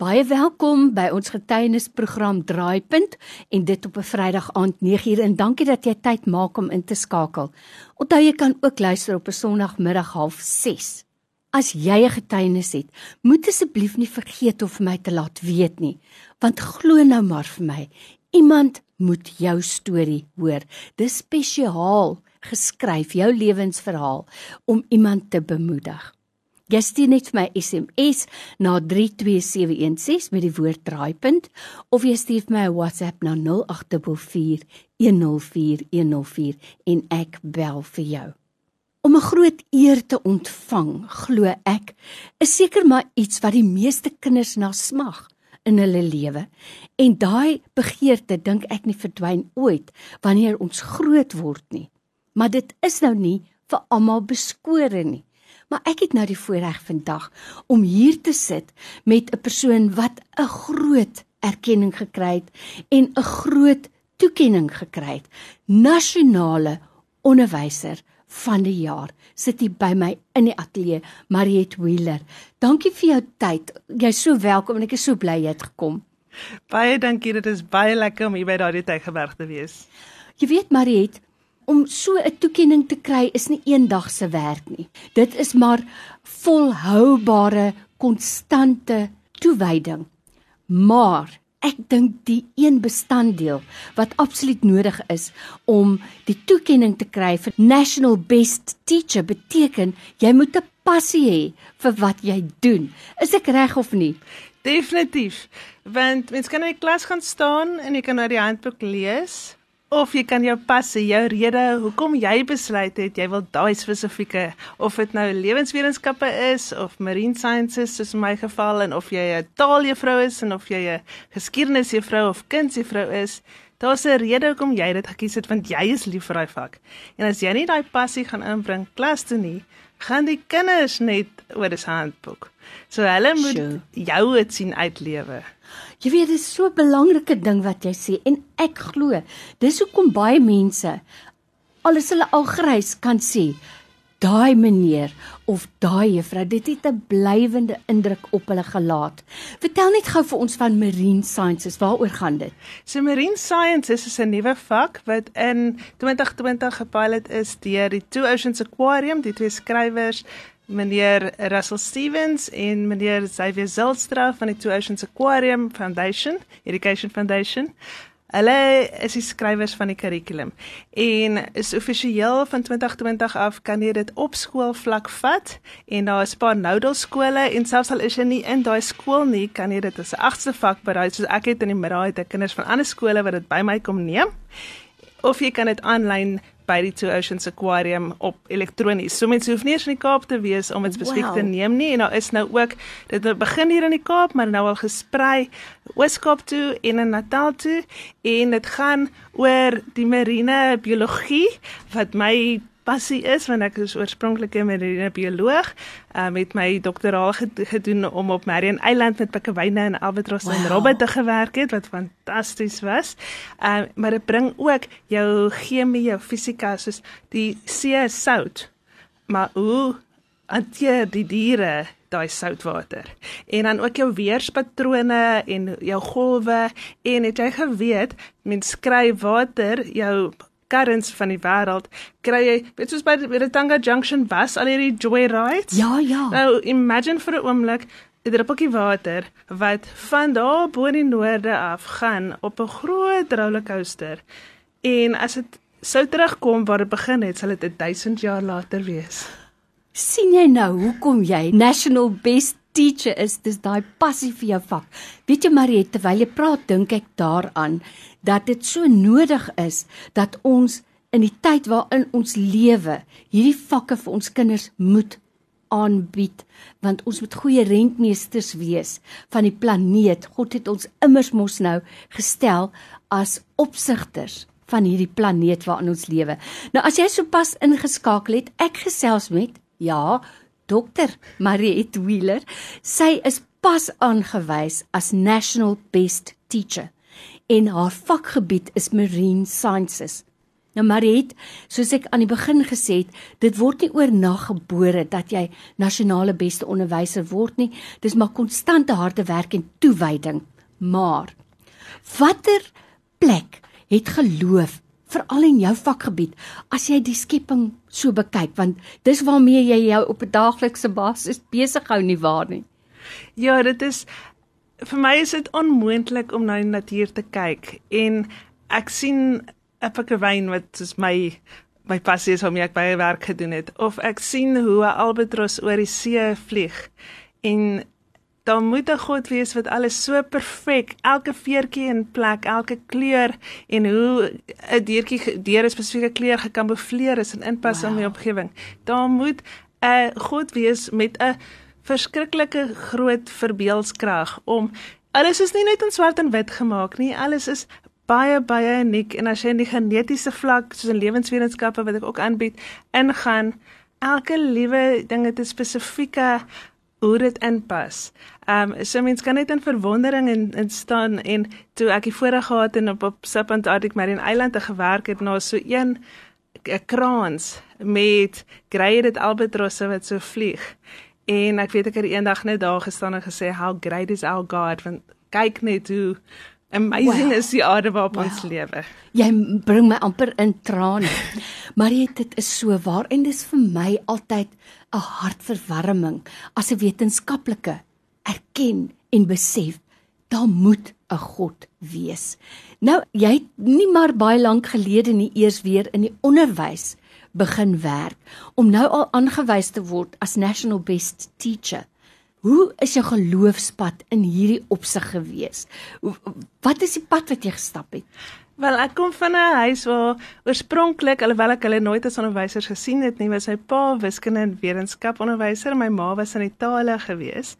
Baie welkom by ons getuienisprogram Draaipunt en dit op 'n Vrydag aand 9uur en dankie dat jy tyd maak om in te skakel. Onthou jy kan ook luister op 'n Sondagmiddag 06:30. As jy 'n getuienis het, moet asseblief nie vergeet om vir my te laat weet nie, want glo nou maar vir my, iemand moet jou storie hoor. Dis spesiaal geskryf, jou lewensverhaal om iemand te bemoedig. Jy stuur net vir my SMS na 32716 met die woord draaipunt of jy stuur vir my 'n WhatsApp na 0824104104 en ek bel vir jou. Om 'n groot eer te ontvang, glo ek, is seker maar iets wat die meeste kinders na smag in hulle lewe. En daai begeerte dink ek nie verdwyn ooit wanneer ons groot word nie. Maar dit is nou nie vir almal beskore nie. Maar ek het nou die voorreg vandag om hier te sit met 'n persoon wat 'n groot erkenning gekry het en 'n groot toekenning gekry het. Nasionale onderwyser van die jaar sit hier by my in die ateljee, Mariet Wheeler. Dankie vir jou tyd. Jy's so welkom en ek is so bly jy het gekom. Baie dankie, dit is baie lekker om hier by daardie Tygerberg te wees. Jy weet Mariet, om so 'n toekenning te kry is nie eendag se werk nie. Dit is maar volhoubare, konstante toewyding. Maar ek dink die een bestanddeel wat absoluut nodig is om die toekenning te kry vir National Best Teacher beteken jy moet 'n passie hê vir wat jy doen. Is ek reg of nie? Definitief. Want mens kan in die klas gaan staan en jy kan na die handboek lees of jy kan jou passie, jou rede hoekom jy besluit het jy wil daai spesifieke of dit nou lewenswetenskappe is of marine sciences soos in my geval en of jy 'n taaljuffrou is en of jy 'n geskiedenisjuffrou of kunsjuffrou is, daar's 'n rede hoekom jy dit gekies het want jy is lief vir daai vak. En as jy nie daai passie gaan inbring klas toe nie, gaan die kinders net oor die handboek. So hulle moet sure. jou dit sien uitlewe. Jy weet dit is so 'n belangrike ding wat jy sê en ek glo dis hoekom baie mense alles hulle al grys kan sê daai meneer of daai juffrou dit het 'n blywende indruk op hulle gelaat. Vertel net gou vir ons van marine sciences, waaroor gaan dit? So marine sciences is 'n nuwe vak wat in 2020 gepilot is deur die Two Oceans Aquarium, die twee skrywers meneer Russell Stevens en meneer Xavier Zilstra van die Two Oceans Aquarium Foundation, Education Foundation. Hulle is die skrywers van die kurrikulum. En is offisieel van 2020 af kan jy dit op skoolvlak vat en daar is 'n paar nodal skole en selfs al is jy nie in daai skool nie, kan jy dit as 'n agste vak berei soos ek het in die middag het ek kinders van ander skole wat dit by my kom neem. Of jy kan dit aanlyn by die Two Oceans Aquarium op elektronies. So mense hoef nie eens in die Kaap te wees om dit spesifiek wow. te neem nie en daar is nou ook dit begin hier in die Kaap, maar nou al gesprei Weskaap toe en in Natal toe en dit gaan oor die marine biologie wat my passie is want ek is oorspronklik 'n marine bioloog uh, met my doktoraal gedoen om op Marion Eiland met pikkewyne en albatrosse wow. en robbe te gewerk het wat fantasties was. Uh, maar dit bring ook jou chemie, jou fisika soos die see sout. Maar hoe hanteer die diere daai soutwater en dan ook jou weerspatrone en jou golwe en het jy geweet mens skryf water jou currents van die wêreld kry jy weet soos by die Tanga Junction was al hierdie joyrides ja ja. Nou imagine vir 'n oomblik 'n druppeltjie water wat van daar bo in die noorde af gaan op 'n groot rollercoaster. En as dit sou terugkom waar dit begin het sal dit 1000 jaar later wees. Sien jy nou hoekom jy national best teacher is? Dis daai passie vir jou vak. Weet jy Mariette terwyl jy praat dink ek daaraan dat dit so nodig is dat ons in die tyd waarin ons lewe hierdie vakke vir ons kinders moet aanbied want ons moet goeie rentmeesters wees van die planeet. God het ons immers mos nou gestel as opsigters van hierdie planeet waarin ons lewe. Nou as jy sopas ingeskakel het, ek gesels met ja, dokter Mariet Wheeler. Sy is pas aangewys as National Best Teacher en haar vakgebied is marine sciences. Nou Mariet, soos ek aan die begin gesê het, dit word nie oornag gebore dat jy nasionale beste onderwyser word nie. Dis maar konstante harde werk en toewyding. Maar watter plek het geloof veral in jou vakgebied as jy die skepping so bekyk want dis waarmee jy jou op 'n daaglikse basis besig hou nie waar nie. Ja, dit is vir my is dit onmoontlik om na die natuur te kyk en ek sien 'n pikkewyn wat soos my my passie is waarmee ek baie werk gedoen het of ek sien hoe 'n albatros oor die see vlieg en dan moet 'n God wees wat alles so perfek, elke veertjie in plek, elke kleur en hoe 'n diertjie deur 'n spesifieke kleur gekamofleer is en inpas wow. in die omgewing. Daar moet 'n God wees met 'n verskriklike groot verbeeldskrag om alles is nie net in swart en wit gemaak nie, alles is baie baie uniek en as jy in die genetiese vlak soos in lewenswetenskappe wat ek ook aanbied ingaan elke liewe ding het 'n spesifieke hoe dit inpas. Ehm um, so mense kan net in verwondering en in staan en toe ek die voorreg gehad het op op Subantarctic Marine Island te gewerk het na so een 'n kraans met graded albatrosse wat so vlieg. En ek weet ek het eendag net daar gestaan en gesê how great is our God want kyk net hoe amazing wow. is die aarde waarop wow. ons lewe. Jy bring my amper in trane. maar dit is so waar en dis vir my altyd 'n hartverwarming as 'n wetenskaplike erken en besef daar moet 'n God wees. Nou jy het nie maar baie lank gelede nie eers weer in die onderwys begin werk om nou al aangewys te word as national best teacher. Hoe is jou geloofspad in hierdie opsig gewees? Wat is die pad wat jy gestap het? Wel, ek kom van 'n huis waar oorspronklik, alhoewel ek hulle nooit as onderwysers gesien het nie, was my pa wiskunde en wetenskap onderwyser en my ma was in Italië gewees.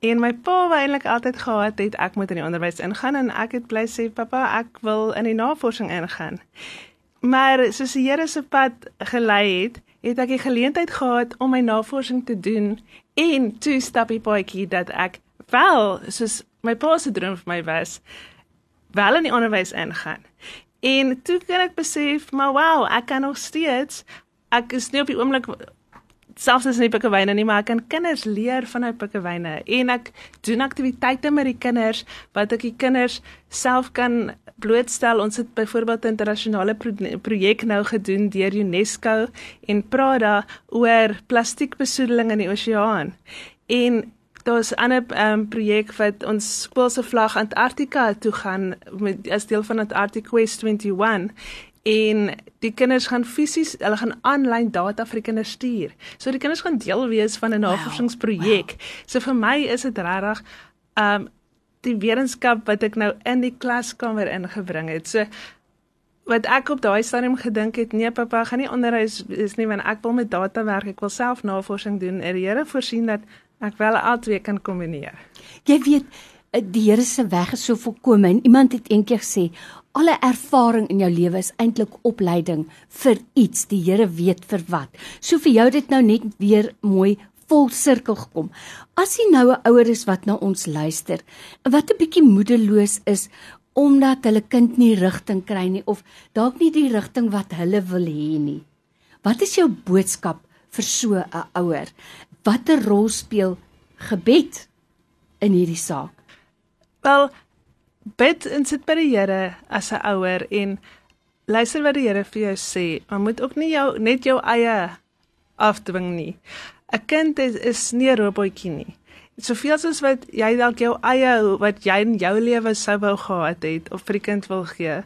En my pa wou eintlik altyd gehad het ek moet in die onderwys ingaan en ek het bly sê pappa, ek wil in die navorsing ingaan. Maar soos die Here se pad gelei het, het ek die geleentheid gehad om my navorsing te doen en toe stapie paadjie dat ek wel soos my pa se droom vir my was wel in die onderwys ingaan. En toe kan ek besef, maar wow, ek kan nog steeds ek is nie op die oomblik selfs as nie pikkewyne nie, maar ek kan kinders leer van uit pikkewyne en ek doen aktiwiteite met die kinders wat ek die kinders self kan blootstel. Ons het byvoorbeeld 'n internasionale pro projek nou gedoen deur UNESCO en Prada oor plastiekbesoedeling in die oseaan. En daar's 'n ander um, projek wat ons skool se vlag Antarktika toe gaan met as deel van Antarctic Quest 21 en die kinders gaan fisies hulle gaan aanlyn data vir die kinders stuur. So die kinders gaan deel wees van 'n navorsingsprojek. Wow, wow. So vir my is dit regtig um die wetenskap wat ek nou in die klaskamer ingebring het. So wat ek op daai stadium gedink het, nee pappa, gaan nie onderwys is nie want ek wil met data werk. Ek wil self navorsing doen. En die Here voorsien dat ek wel albei kan kombineer. Jy weet die Here se weg is so volkome en iemand het eendag gesê alle ervaring in jou lewe is eintlik opleiding vir iets die Here weet vir wat. So vir jou dit nou net weer mooi vol sirkel gekom. As jy nou 'n ouer is wat na ons luister, wat 'n bietjie moedeloos is omdat hulle kind nie rigting kry nie of dalk nie die rigting wat hulle wil hê nie. Wat is jou boodskap vir so 'n ouer? Watter rol speel gebed in hierdie saak? Wel, bid en sit by die Here as 'n ouer en luister wat die Here vir jou sê. Maar moet ook nie jou net jou eie afdwing nie. 'n Kind is, is nie 'n robotjie nie. Soveel soos wat jy dalk jou eie wat jy in jou lewe sou wou gehad het of vir die kind wil gee.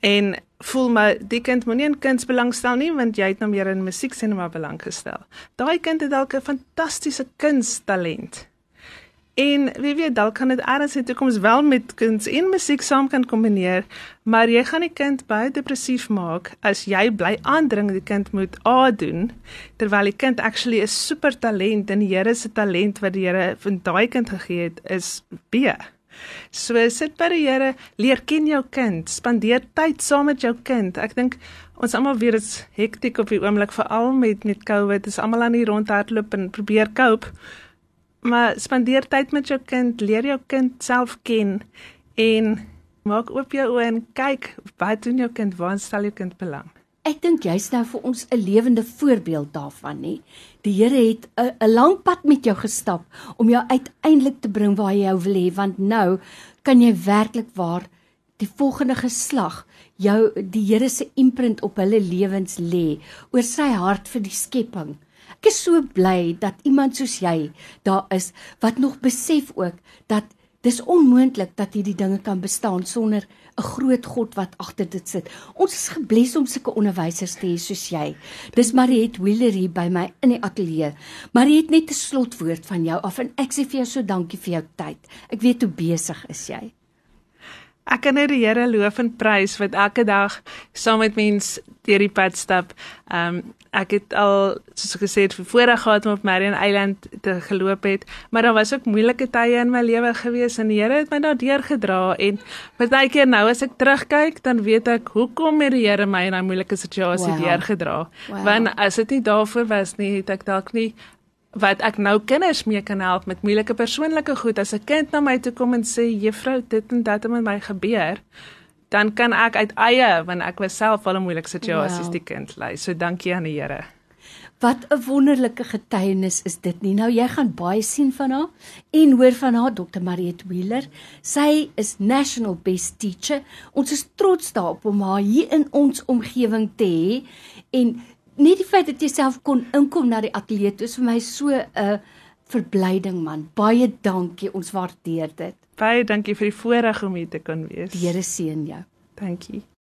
En voel maar die kind moenie in kuns belangstel nie want jy het nou meer in musiek sinema belang gestel. Daai kind het dalk 'n fantastiese kunstalent. En wie weet dalk kan dit eers in die toekoms wel met kuns en musiek saam kan kombineer, maar jy gaan die kind baie depressief maak as jy bly aandring die kind moet A doen terwyl die kind actually 'n super talent en die Here se talent wat die Here van daai kind gegee het is B. So sit by die Here, leer ken jou kind, spandeer tyd saam met jou kind. Ek dink ons almal weet dit's hektiek op die oomblik veral met met COVID. Dis almal aan die rondhardloop en probeer cope maar spandeer tyd met jou kind, leer jou kind self ken en Maak oop jou oë en kyk wat doen jou kind, waar stel jou kind belang? Ek dink jy's nou vir ons 'n lewende voorbeeld daarvan, nê. Die Here het 'n lang pad met jou gestap om jou uiteindelik te bring waar hy jou wil hê, want nou kan jy werklik waar die volgende geslag jou die Here se imprint op hulle lewens lê oor sy hart vir die skepping. Ek is so bly dat iemand soos jy daar is wat nog besef ook dat dis onmoontlik dat hierdie dinge kan bestaan sonder 'n groot God wat agter dit sit. Ons is gebless om sulke onderwysers te hê soos jy. Dis Mariet Wheeler hier by my in die ateljee. Mariet net 'n slotwoord van jou af en ek sê vir jou so dankie vir jou tyd. Ek weet hoe besig is jy. Ek kan net die Here loof en prys wat elke dag saam met mense deur die pad stap. Um, ek het al soos ek gesê het voorreg gehad om op Marion Island te geloop het, maar daar was ook moeilike tye in my lewe gewees en die Here het my daardeur gedra en partykeer nou as ek terugkyk, dan weet ek hoekom het die Here my in 'n moeilike situasie wow. deurgedra. Wow. Want as dit nie daarvoor was nie, het ek dalk nie wat ek nou kinders mee kan help met moeilike persoonlike goed as 'n kind na my toe kom en sê juffrou dit en dat het met my gebeur dan kan ek uit eie want ek was self al in moeilike situasies wow. die kind lei. So dankie aan die Here. Wat 'n wonderlike getuienis is dit nie. Nou jy gaan baie sien van haar en hoor van haar Dr. Mariet Wheeler. Sy is National Best Teacher. Ons is trots daarop om haar hier in ons omgewing te hê en net die feit dat jy self kon inkom na die ateljee is vir my so 'n verblyding man. Baie dankie. Ons waardeer dit. Baie dankie vir die voorreg om hier te kon wees. Die Here seën jou. Dankie.